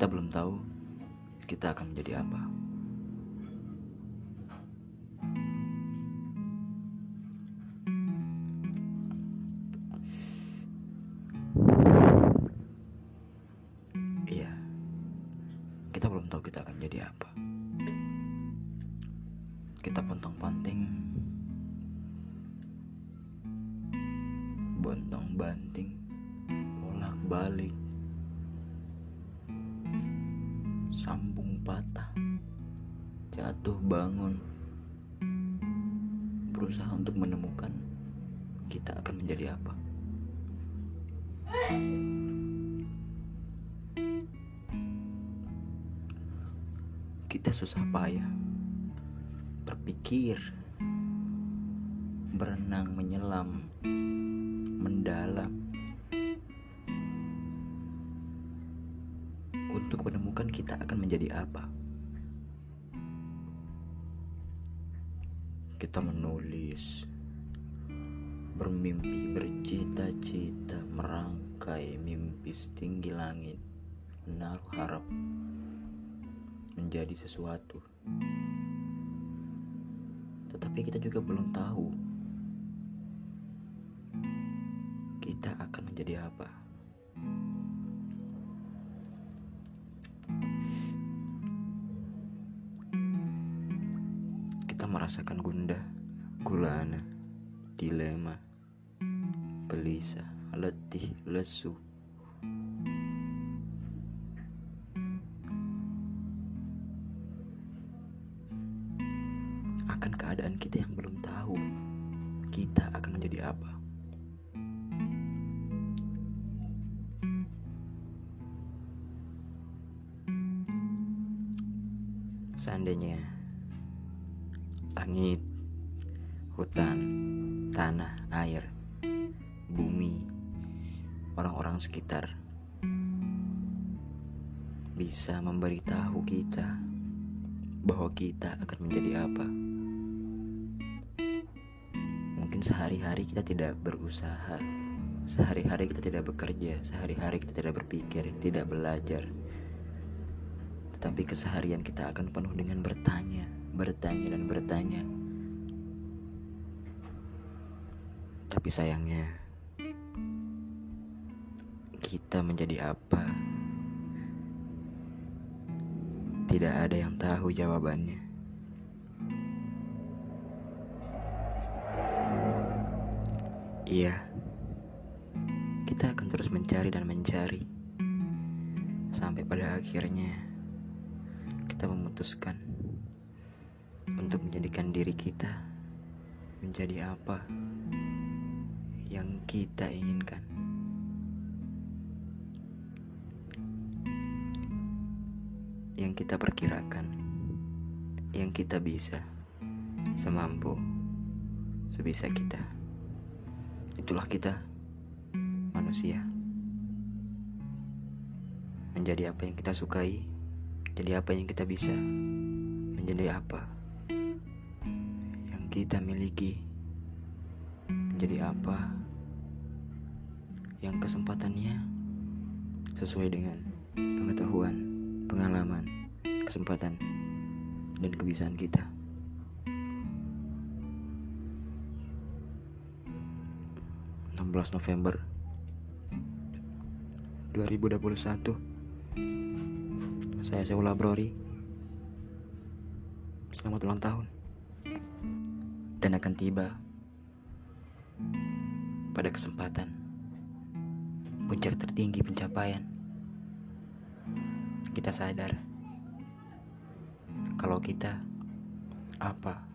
Kita belum tahu kita akan menjadi apa. Iya, kita belum tahu kita akan menjadi apa. Kita pontang-panting, bontong-banting, bolak-balik, jatuh bangun, berusaha untuk menemukan kita akan menjadi apa. Kita susah payah berpikir, berenang, menyelam, mendalam untuk menemukan kita akan menjadi apa. Kita menulis, bermimpi, bercita-cita, merangkai mimpi setinggi langit, menaruh harap menjadi sesuatu. Tetapi kita juga belum tahu kita akan menjadi apa. Kita merasakan gundah, gulana, dilema, gelisah, letih, lesu. Akan keadaan kita yang belum tahu kita akan menjadi apa. Seandainya langit, hutan, tanah, air, bumi, orang-orang sekitar bisa memberitahu kita bahwa kita akan menjadi apa. Mungkin sehari-hari kita tidak berusaha, sehari-hari kita tidak bekerja, sehari-hari kita tidak berpikir, tidak belajar. Tetapi keseharian kita akan penuh dengan bertanya, bertanya dan bertanya. Tapi sayangnya kita menjadi apa? Tidak ada yang tahu jawabannya. Iya, kita akan terus mencari dan mencari sampai pada akhirnya kita memutuskan untuk menjadikan diri kita menjadi apa yang kita inginkan. Yang kita perkirakan, yang kita bisa, semampu, sebisa kita. Itulah kita, manusia. Menjadi apa yang kita sukai, jadi apa yang kita bisa, menjadi apa kita miliki, menjadi apa yang kesempatannya? Sesuai dengan pengetahuan, pengalaman, kesempatan, dan kebisaan kita. belas November 2021 Saya Seula Brori Selamat ulang tahun Dan akan tiba Pada kesempatan Puncak tertinggi pencapaian. Kita sadar Kalau kita Apa